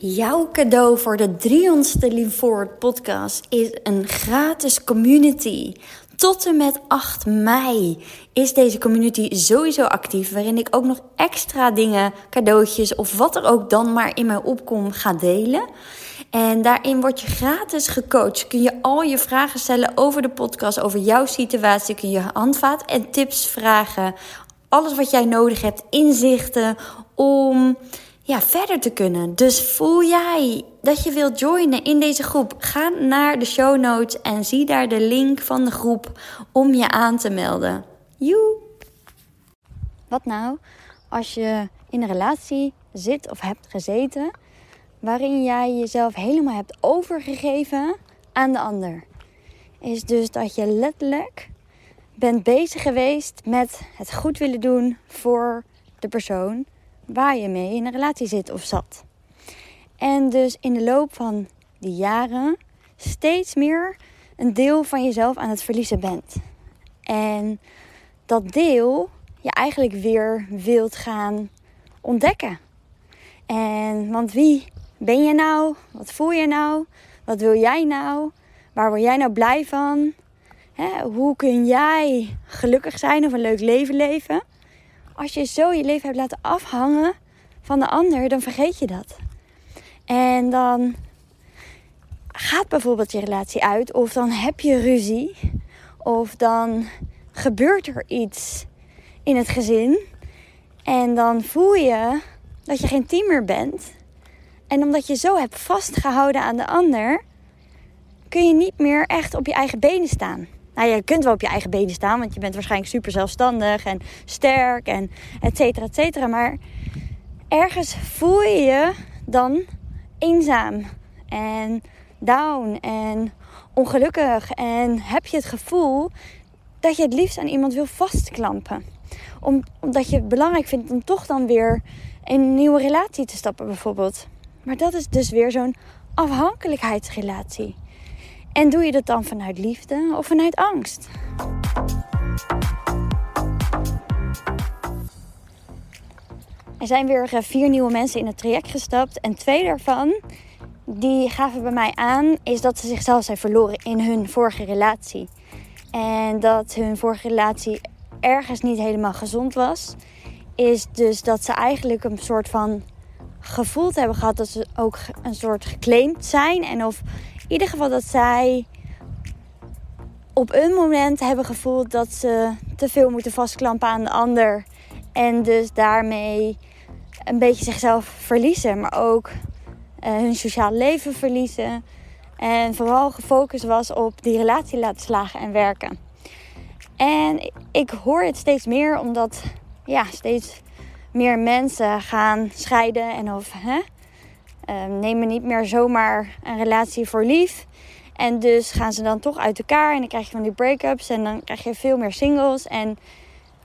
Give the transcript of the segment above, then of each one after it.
Jouw cadeau voor de 300ste Lean Forward podcast is een gratis community. Tot en met 8 mei is deze community sowieso actief, waarin ik ook nog extra dingen, cadeautjes of wat er ook dan maar in mij opkomt ga delen. En daarin word je gratis gecoacht. Kun je al je vragen stellen over de podcast, over jouw situatie. Kun je handvaat en tips vragen. Alles wat jij nodig hebt, inzichten om ja, verder te kunnen. Dus voel jij dat je wilt joinen in deze groep? Ga naar de show notes en zie daar de link van de groep om je aan te melden. Joe! Wat nou als je in een relatie zit of hebt gezeten waarin jij jezelf helemaal hebt overgegeven aan de ander? Is dus dat je letterlijk bent bezig geweest met het goed willen doen voor de persoon waar je mee in een relatie zit of zat. En dus in de loop van die jaren steeds meer een deel van jezelf aan het verliezen bent. En dat deel je eigenlijk weer wilt gaan ontdekken. En want wie ben je nou? Wat voel je nou? Wat wil jij nou? Waar word jij nou blij van? hoe kun jij gelukkig zijn of een leuk leven leven? Als je zo je leven hebt laten afhangen van de ander, dan vergeet je dat. En dan gaat bijvoorbeeld je relatie uit, of dan heb je ruzie, of dan gebeurt er iets in het gezin. En dan voel je dat je geen team meer bent. En omdat je zo hebt vastgehouden aan de ander, kun je niet meer echt op je eigen benen staan. Nou, je kunt wel op je eigen benen staan, want je bent waarschijnlijk super zelfstandig en sterk en et cetera, et cetera. Maar ergens voel je je dan eenzaam en down en ongelukkig. En heb je het gevoel dat je het liefst aan iemand wil vastklampen. Om, omdat je het belangrijk vindt om toch dan weer in een nieuwe relatie te stappen, bijvoorbeeld. Maar dat is dus weer zo'n afhankelijkheidsrelatie. En doe je dat dan vanuit liefde of vanuit angst? Er zijn weer eh, vier nieuwe mensen in het traject gestapt. En twee daarvan, die gaven bij mij aan, is dat ze zichzelf zijn verloren in hun vorige relatie. En dat hun vorige relatie ergens niet helemaal gezond was. Is dus dat ze eigenlijk een soort van gevoeld hebben gehad dat ze ook een soort geclaimd zijn. En of ieder geval dat zij op een moment hebben gevoeld dat ze te veel moeten vastklampen aan de ander. En dus daarmee een beetje zichzelf verliezen, maar ook uh, hun sociaal leven verliezen. En vooral gefocust was op die relatie laten slagen en werken. En ik hoor het steeds meer omdat ja, steeds meer mensen gaan scheiden en of hè, um, nemen niet meer zomaar een relatie voor lief. En dus gaan ze dan toch uit elkaar en dan krijg je van die break-ups en dan krijg je veel meer singles. En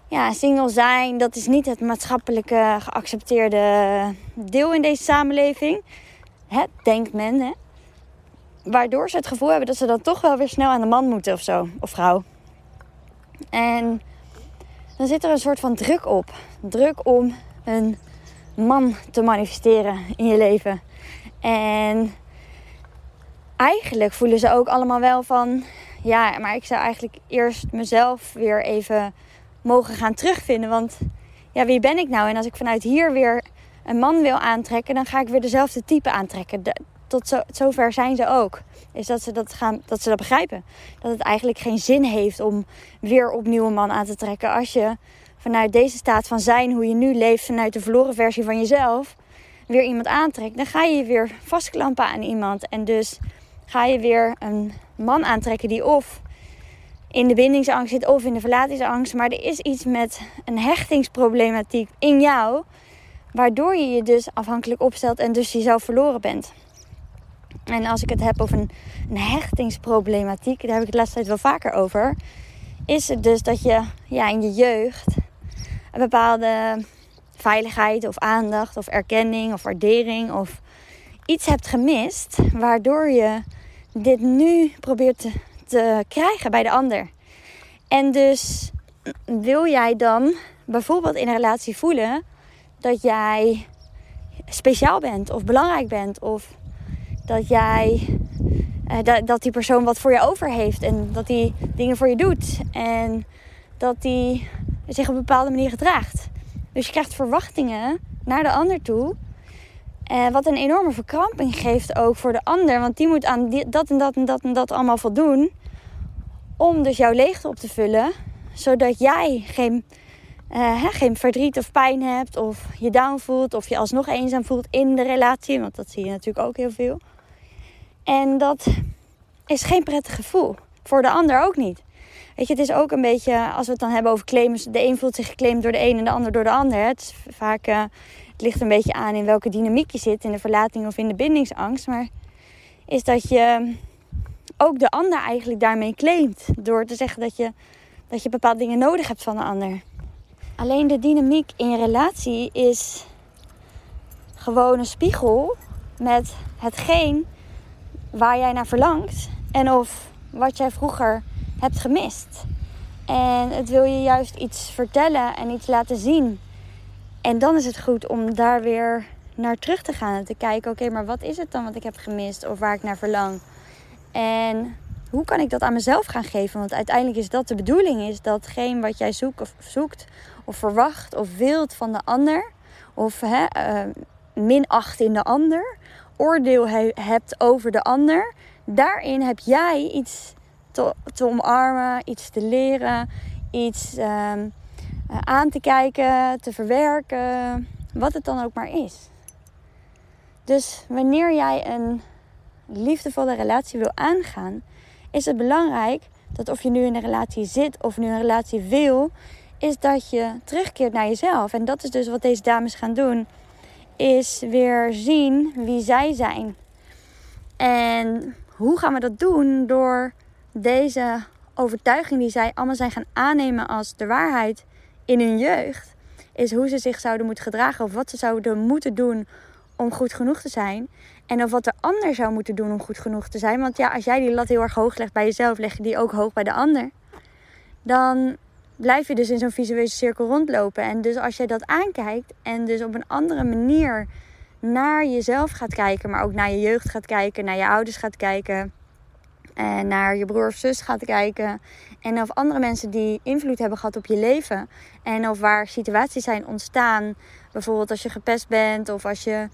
ja, single zijn, dat is niet het maatschappelijke geaccepteerde deel in deze samenleving. Hè, denkt men, hè. Waardoor ze het gevoel hebben dat ze dan toch wel weer snel aan de man moeten of zo, of vrouw. En dan zit er een soort van druk op. Druk om een man te manifesteren in je leven. En eigenlijk voelen ze ook allemaal wel van... Ja, maar ik zou eigenlijk eerst mezelf weer even mogen gaan terugvinden. Want ja, wie ben ik nou? En als ik vanuit hier weer een man wil aantrekken... dan ga ik weer dezelfde type aantrekken. tot zo, zover zijn ze ook. Is dat ze dat, gaan, dat ze dat begrijpen. Dat het eigenlijk geen zin heeft om weer opnieuw een man aan te trekken. Als je vanuit deze staat van zijn, hoe je nu leeft, vanuit de verloren versie van jezelf weer iemand aantrekt, dan ga je weer vastklampen aan iemand. En dus ga je weer een man aantrekken die of in de bindingsangst zit of in de verlatingsangst. Maar er is iets met een hechtingsproblematiek in jou, waardoor je je dus afhankelijk opstelt en dus jezelf verloren bent. En als ik het heb over een, een hechtingsproblematiek, daar heb ik het laatste tijd wel vaker over. Is het dus dat je ja, in je jeugd een bepaalde veiligheid of aandacht of erkenning of waardering of iets hebt gemist, waardoor je dit nu probeert te, te krijgen bij de ander. En dus wil jij dan bijvoorbeeld in een relatie voelen dat jij speciaal bent of belangrijk bent. Of dat jij uh, dat, dat die persoon wat voor je over heeft en dat hij dingen voor je doet. En dat hij zich op een bepaalde manier gedraagt. Dus je krijgt verwachtingen naar de ander toe. Uh, wat een enorme verkramping geeft ook voor de ander. Want die moet aan dat en dat en dat en dat allemaal voldoen. Om dus jouw leegte op te vullen. Zodat jij geen, uh, geen verdriet of pijn hebt. Of je down voelt. Of je alsnog eenzaam voelt in de relatie. Want dat zie je natuurlijk ook heel veel. En dat is geen prettig gevoel. Voor de ander ook niet. Weet je, het is ook een beetje, als we het dan hebben over claims. De een voelt zich geclaimd door de een en de ander door de ander. Het vaak, uh, het ligt een beetje aan in welke dynamiek je zit. In de verlating of in de bindingsangst. Maar is dat je ook de ander eigenlijk daarmee claimt. Door te zeggen dat je, dat je bepaalde dingen nodig hebt van de ander. Alleen de dynamiek in je relatie is gewoon een spiegel met hetgeen waar jij naar verlangt en of wat jij vroeger hebt gemist. En het wil je juist iets vertellen en iets laten zien. En dan is het goed om daar weer naar terug te gaan en te kijken: oké, maar wat is het dan wat ik heb gemist of waar ik naar verlang? En hoe kan ik dat aan mezelf gaan geven? Want uiteindelijk is dat de bedoeling: is datgene wat jij zoekt of, zoekt of verwacht of wilt van de ander, of hè, uh, minacht in de ander, oordeel he hebt over de ander, daarin heb jij iets te, omarmen, iets te leren, iets um, aan te kijken, te verwerken, wat het dan ook maar is. Dus wanneer jij een liefdevolle relatie wil aangaan, is het belangrijk dat of je nu in een relatie zit of nu een relatie wil, is dat je terugkeert naar jezelf. En dat is dus wat deze dames gaan doen is weer zien wie zij zijn. En hoe gaan we dat doen? Door deze overtuiging die zij allemaal zijn gaan aannemen als de waarheid in hun jeugd. Is hoe ze zich zouden moeten gedragen of wat ze zouden moeten doen om goed genoeg te zijn. En of wat de ander zou moeten doen om goed genoeg te zijn. Want ja, als jij die lat heel erg hoog legt bij jezelf, leg je die ook hoog bij de ander. Dan blijf je dus in zo'n visuele cirkel rondlopen. En dus als je dat aankijkt en dus op een andere manier naar jezelf gaat kijken, maar ook naar je jeugd gaat kijken, naar je ouders gaat kijken, en naar je broer of zus gaat kijken. En of andere mensen die invloed hebben gehad op je leven. En of waar situaties zijn ontstaan. Bijvoorbeeld als je gepest bent of als je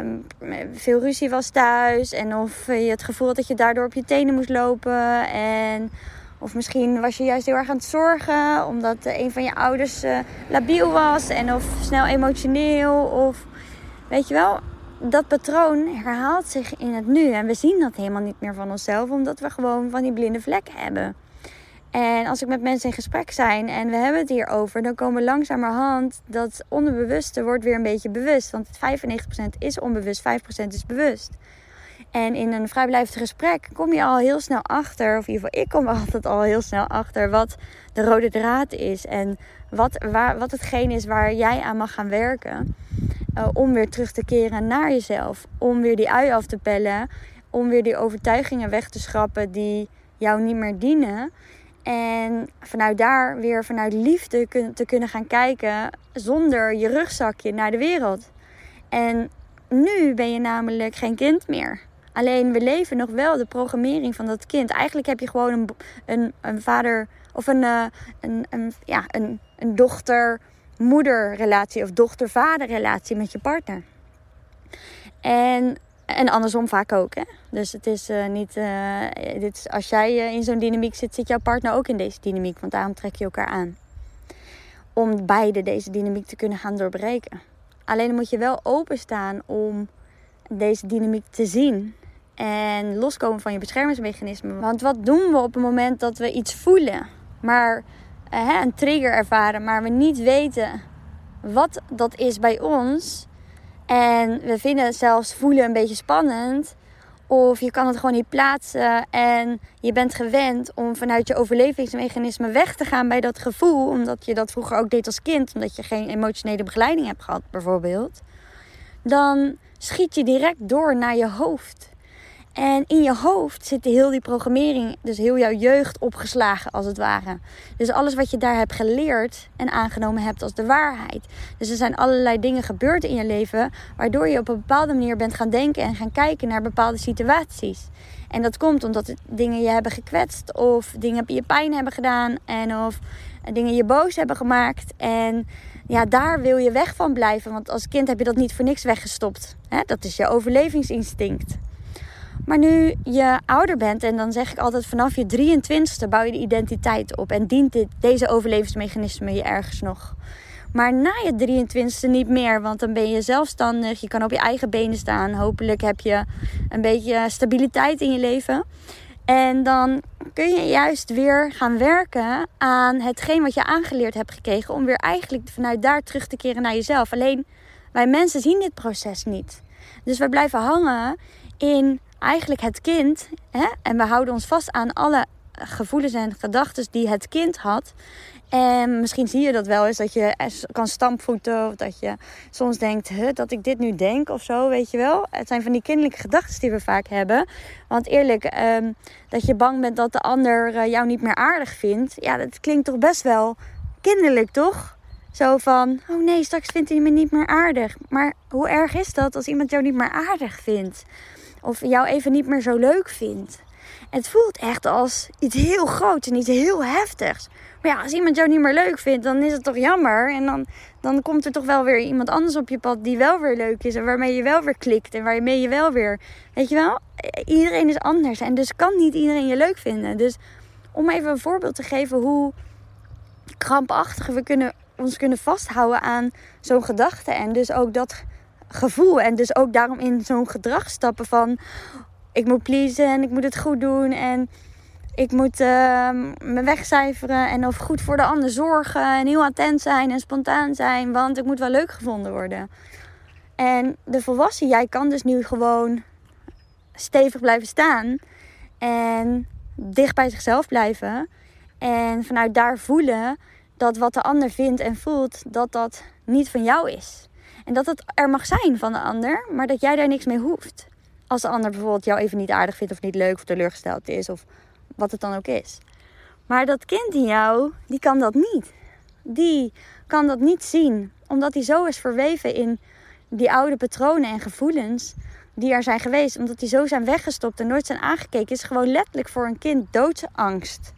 um, veel ruzie was thuis. En of je het gevoel had dat je daardoor op je tenen moest lopen. En of misschien was je juist heel erg aan het zorgen omdat een van je ouders uh, labiel was en of snel emotioneel. Of weet je wel, dat patroon herhaalt zich in het nu. En we zien dat helemaal niet meer van onszelf, omdat we gewoon van die blinde vlekken hebben. En als ik met mensen in gesprek zijn en we hebben het hierover, dan komen langzamerhand dat onderbewuste wordt weer een beetje bewust. Want 95% is onbewust, 5% is bewust. En in een vrijblijvend gesprek kom je al heel snel achter, of in ieder geval ik kom altijd al heel snel achter, wat de rode draad is. En wat, waar, wat hetgeen is waar jij aan mag gaan werken. Uh, om weer terug te keren naar jezelf. Om weer die ui af te pellen. Om weer die overtuigingen weg te schrappen die jou niet meer dienen. En vanuit daar weer vanuit liefde te kunnen gaan kijken zonder je rugzakje naar de wereld. En nu ben je namelijk geen kind meer. Alleen we leven nog wel de programmering van dat kind. Eigenlijk heb je gewoon een, een, een vader of een, uh, een, een, ja, een, een dochter-moeder relatie of dochter-vader relatie met je partner. En, en andersom vaak ook. Hè? Dus het is uh, niet. Uh, dit is, als jij in zo'n dynamiek zit, zit jouw partner ook in deze dynamiek. Want daarom trek je elkaar aan. Om beide deze dynamiek te kunnen gaan doorbreken. Alleen dan moet je wel openstaan om deze dynamiek te zien. En loskomen van je beschermingsmechanisme. Want wat doen we op het moment dat we iets voelen, maar uh, een trigger ervaren, maar we niet weten wat dat is bij ons. En we vinden het zelfs voelen een beetje spannend. Of je kan het gewoon niet plaatsen en je bent gewend om vanuit je overlevingsmechanisme weg te gaan bij dat gevoel. Omdat je dat vroeger ook deed als kind, omdat je geen emotionele begeleiding hebt gehad, bijvoorbeeld. Dan schiet je direct door naar je hoofd. En in je hoofd zit heel die programmering, dus heel jouw jeugd opgeslagen als het ware. Dus alles wat je daar hebt geleerd en aangenomen hebt als de waarheid. Dus er zijn allerlei dingen gebeurd in je leven waardoor je op een bepaalde manier bent gaan denken en gaan kijken naar bepaalde situaties. En dat komt omdat dingen je hebben gekwetst of dingen je pijn hebben gedaan en of dingen je boos hebben gemaakt. En ja, daar wil je weg van blijven. Want als kind heb je dat niet voor niks weggestopt. Dat is je overlevingsinstinct. Maar nu je ouder bent, en dan zeg ik altijd vanaf je 23ste bouw je de identiteit op. En dient dit, deze overlevingsmechanisme je ergens nog. Maar na je 23ste niet meer, want dan ben je zelfstandig. Je kan op je eigen benen staan. Hopelijk heb je een beetje stabiliteit in je leven. En dan kun je juist weer gaan werken aan hetgeen wat je aangeleerd hebt gekregen. Om weer eigenlijk vanuit daar terug te keren naar jezelf. Alleen wij mensen zien dit proces niet. Dus we blijven hangen in eigenlijk het kind. Hè? En we houden ons vast aan alle gevoelens en gedachten die het kind had. En misschien zie je dat wel eens, dat je kan stampvoeten. Of dat je soms denkt, huh, dat ik dit nu denk of zo, weet je wel. Het zijn van die kinderlijke gedachten die we vaak hebben. Want eerlijk, ehm, dat je bang bent dat de ander eh, jou niet meer aardig vindt. Ja, dat klinkt toch best wel kinderlijk, toch? Zo van, oh nee, straks vindt hij me niet meer aardig. Maar hoe erg is dat als iemand jou niet meer aardig vindt? Of jou even niet meer zo leuk vindt? Het voelt echt als iets heel groots en iets heel heftigs. Maar ja, als iemand jou niet meer leuk vindt, dan is het toch jammer. En dan, dan komt er toch wel weer iemand anders op je pad die wel weer leuk is. En waarmee je wel weer klikt. En waarmee je wel weer. Weet je wel? Iedereen is anders. En dus kan niet iedereen je leuk vinden. Dus om even een voorbeeld te geven hoe krampachtig we kunnen, ons kunnen vasthouden aan zo'n gedachte. En dus ook dat gevoel. En dus ook daarom in zo'n gedrag stappen van ik moet pleasen en ik moet het goed doen. En ik moet uh, me wegcijferen en of goed voor de ander zorgen. En heel attent zijn en spontaan zijn. Want ik moet wel leuk gevonden worden. En de volwassen jij kan dus nu gewoon stevig blijven staan. En dicht bij zichzelf blijven. En vanuit daar voelen dat wat de ander vindt en voelt, dat dat niet van jou is. En dat het er mag zijn van de ander, maar dat jij daar niks mee hoeft. Als de ander bijvoorbeeld jou even niet aardig vindt of niet leuk of teleurgesteld is of wat het dan ook is. Maar dat kind in jou, die kan dat niet. Die kan dat niet zien, omdat hij zo is verweven in die oude patronen en gevoelens die er zijn geweest. Omdat die zo zijn weggestopt en nooit zijn aangekeken, is gewoon letterlijk voor een kind doodsangst.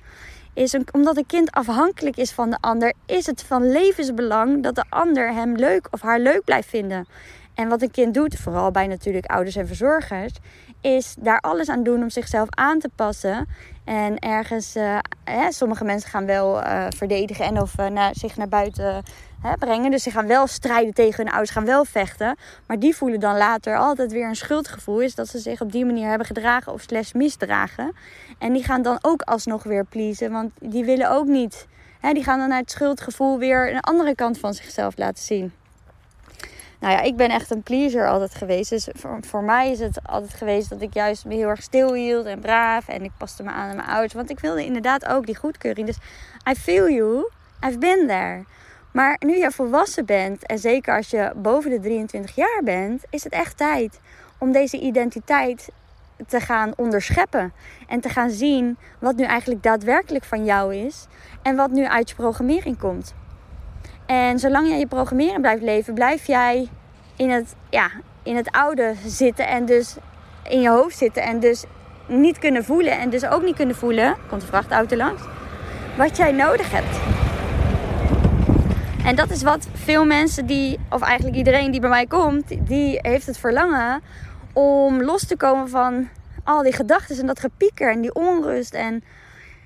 Is omdat een kind afhankelijk is van de ander, is het van levensbelang dat de ander hem leuk of haar leuk blijft vinden. En wat een kind doet, vooral bij natuurlijk ouders en verzorgers, is daar alles aan doen om zichzelf aan te passen. En ergens, uh, hè, sommige mensen gaan wel uh, verdedigen en of uh, naar, zich naar buiten hè, brengen. Dus ze gaan wel strijden tegen hun ouders, gaan wel vechten. Maar die voelen dan later altijd weer een schuldgevoel. Is dat ze zich op die manier hebben gedragen of slash misdragen. En die gaan dan ook alsnog weer pleasen. Want die willen ook niet. Hè, die gaan dan uit schuldgevoel weer een andere kant van zichzelf laten zien. Nou ja, ik ben echt een pleaser altijd geweest. Dus voor, voor mij is het altijd geweest dat ik juist me heel erg stil hield en braaf. En ik paste me aan aan mijn ouders. Want ik wilde inderdaad ook die goedkeuring. Dus I feel you. I've been there. Maar nu je volwassen bent, en zeker als je boven de 23 jaar bent, is het echt tijd om deze identiteit te gaan onderscheppen. En te gaan zien wat nu eigenlijk daadwerkelijk van jou is. En wat nu uit je programmering komt. En zolang jij je programmeren blijft leven, blijf jij in het, ja, in het oude zitten en dus in je hoofd zitten en dus niet kunnen voelen en dus ook niet kunnen voelen, komt de vrachtauto langs, wat jij nodig hebt. En dat is wat veel mensen die, of eigenlijk iedereen die bij mij komt, die heeft het verlangen om los te komen van al die gedachten en dat gepieker en die onrust en,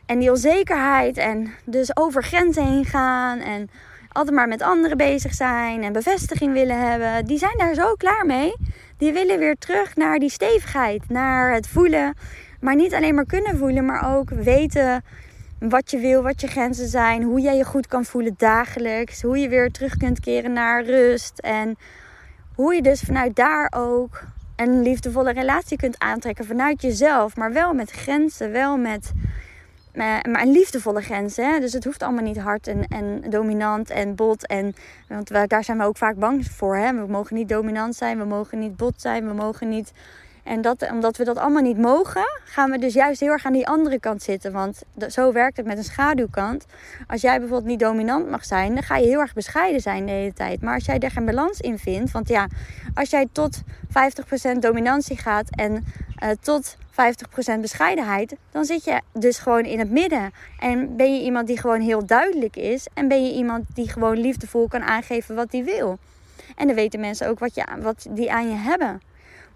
en die onzekerheid en dus over grenzen heen gaan en altijd maar met anderen bezig zijn en bevestiging willen hebben, die zijn daar zo klaar mee. Die willen weer terug naar die stevigheid, naar het voelen. Maar niet alleen maar kunnen voelen, maar ook weten wat je wil, wat je grenzen zijn, hoe jij je goed kan voelen dagelijks, hoe je weer terug kunt keren naar rust en hoe je dus vanuit daar ook een liefdevolle relatie kunt aantrekken vanuit jezelf, maar wel met grenzen, wel met maar een liefdevolle grens. Hè? Dus het hoeft allemaal niet hard en, en dominant en bot. En, want daar zijn we ook vaak bang voor. Hè? We mogen niet dominant zijn, we mogen niet bot zijn, we mogen niet En dat, omdat we dat allemaal niet mogen, gaan we dus juist heel erg aan die andere kant zitten. Want zo werkt het met een schaduwkant. Als jij bijvoorbeeld niet dominant mag zijn, dan ga je heel erg bescheiden zijn de hele tijd. Maar als jij er geen balans in vindt, want ja, als jij tot 50% dominantie gaat en uh, tot 50% bescheidenheid, dan zit je dus gewoon in het midden. En ben je iemand die gewoon heel duidelijk is en ben je iemand die gewoon liefdevol kan aangeven wat hij wil. En dan weten mensen ook wat, je, wat die aan je hebben.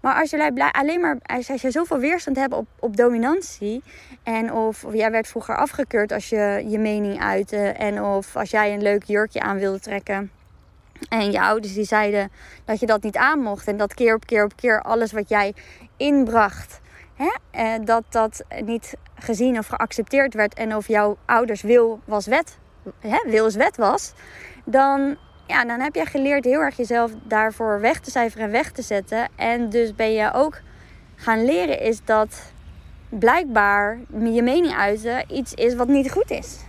Maar als je alleen maar, als je zoveel weerstand hebt op, op dominantie. En of, of, jij werd vroeger afgekeurd als je je mening uitte. En of als jij een leuk jurkje aan wilde trekken. En je ouders die zeiden dat je dat niet aan mocht. En dat keer op keer op keer alles wat jij inbracht. Hè, eh, dat dat niet gezien of geaccepteerd werd. En of jouw ouders wil was wet. Hè, wil is wet was. Dan ja, dan heb je geleerd heel erg jezelf daarvoor weg te cijferen en weg te zetten. En dus ben je ook gaan leren is dat blijkbaar je mening uiten iets is wat niet goed is.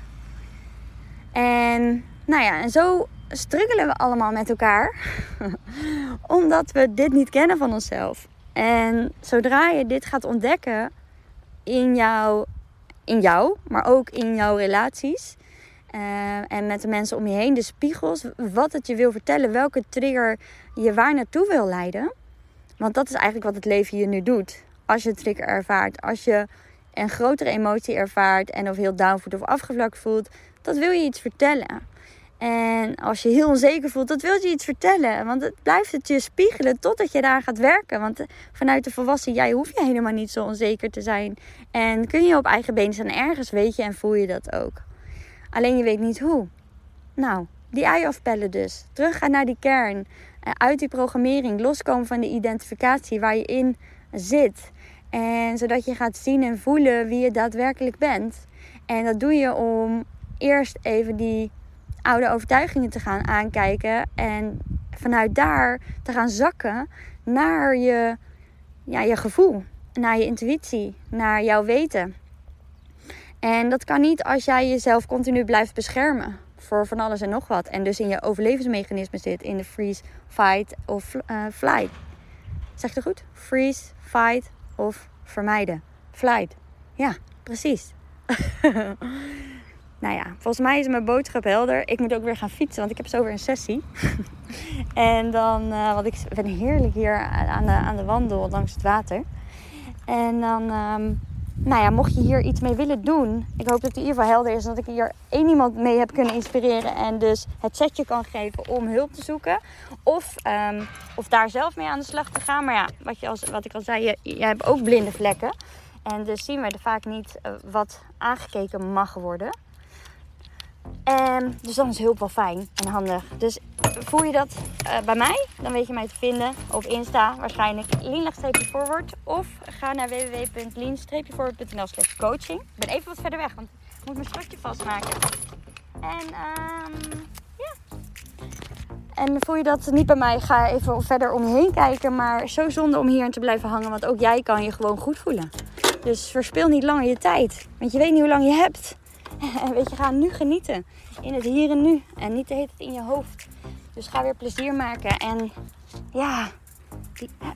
En nou ja, en zo struggelen we allemaal met elkaar. Omdat we dit niet kennen van onszelf. En zodra je dit gaat ontdekken in jou, in jou maar ook in jouw relaties, uh, en met de mensen om je heen, de spiegels, wat het je wil vertellen, welke trigger je waar naartoe wil leiden. Want dat is eigenlijk wat het leven je nu doet. Als je een trigger ervaart, als je een grotere emotie ervaart en of heel down voelt of afgevlakt voelt, dat wil je iets vertellen. En als je heel onzeker voelt, dat wil je iets vertellen. Want het blijft het je spiegelen totdat je daar gaat werken. Want vanuit de volwassen jij hoef je helemaal niet zo onzeker te zijn. En kun je op eigen benen staan. Ergens weet je en voel je dat ook. Alleen je weet niet hoe. Nou, die ei afpellen dus. Teruggaan naar die kern. Eh, uit die programmering. Loskomen van de identificatie waar je in zit. En zodat je gaat zien en voelen wie je daadwerkelijk bent. En dat doe je om eerst even die oude overtuigingen te gaan aankijken. En vanuit daar te gaan zakken naar je, ja, je gevoel. Naar je intuïtie. Naar jouw weten. En dat kan niet als jij jezelf continu blijft beschermen voor van alles en nog wat. En dus in je overlevingsmechanisme zit, in de freeze, fight of uh, flight. Zeg je goed? Freeze, fight of vermijden. Flight. Ja, precies. nou ja, volgens mij is mijn boodschap helder. Ik moet ook weer gaan fietsen, want ik heb zo weer een sessie. en dan, uh, want ik ben heerlijk hier aan de, aan de wandel langs het water. En dan... Um, nou ja, mocht je hier iets mee willen doen, ik hoop dat het in ieder geval helder is. Dat ik hier één iemand mee heb kunnen inspireren. En dus het setje kan geven om hulp te zoeken. Of, um, of daar zelf mee aan de slag te gaan. Maar ja, wat, je als, wat ik al zei, je, jij hebt ook blinde vlekken. En dus zien we er vaak niet uh, wat aangekeken mag worden. Um, dus dan is hulp wel fijn en handig. Dus voel je dat uh, bij mij? Dan weet je mij te vinden op Insta. Waarschijnlijk lean-forward. Of ga naar www.lean-forward.nl slash coaching. Ik ben even wat verder weg, want ik moet mijn stokje vastmaken. En um, ja. En voel je dat niet bij mij, ga even verder om je heen kijken. Maar zo zonde om hier te blijven hangen. Want ook jij kan je gewoon goed voelen. Dus verspil niet langer je tijd. Want je weet niet hoe lang je hebt. Weet je, ga nu genieten. In het hier en nu. En niet tijd in je hoofd. Dus ga weer plezier maken. En ja,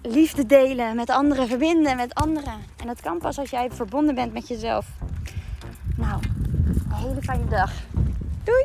liefde delen met anderen. Verbinden met anderen. En dat kan pas als jij verbonden bent met jezelf. Nou, een hele fijne dag. Doei!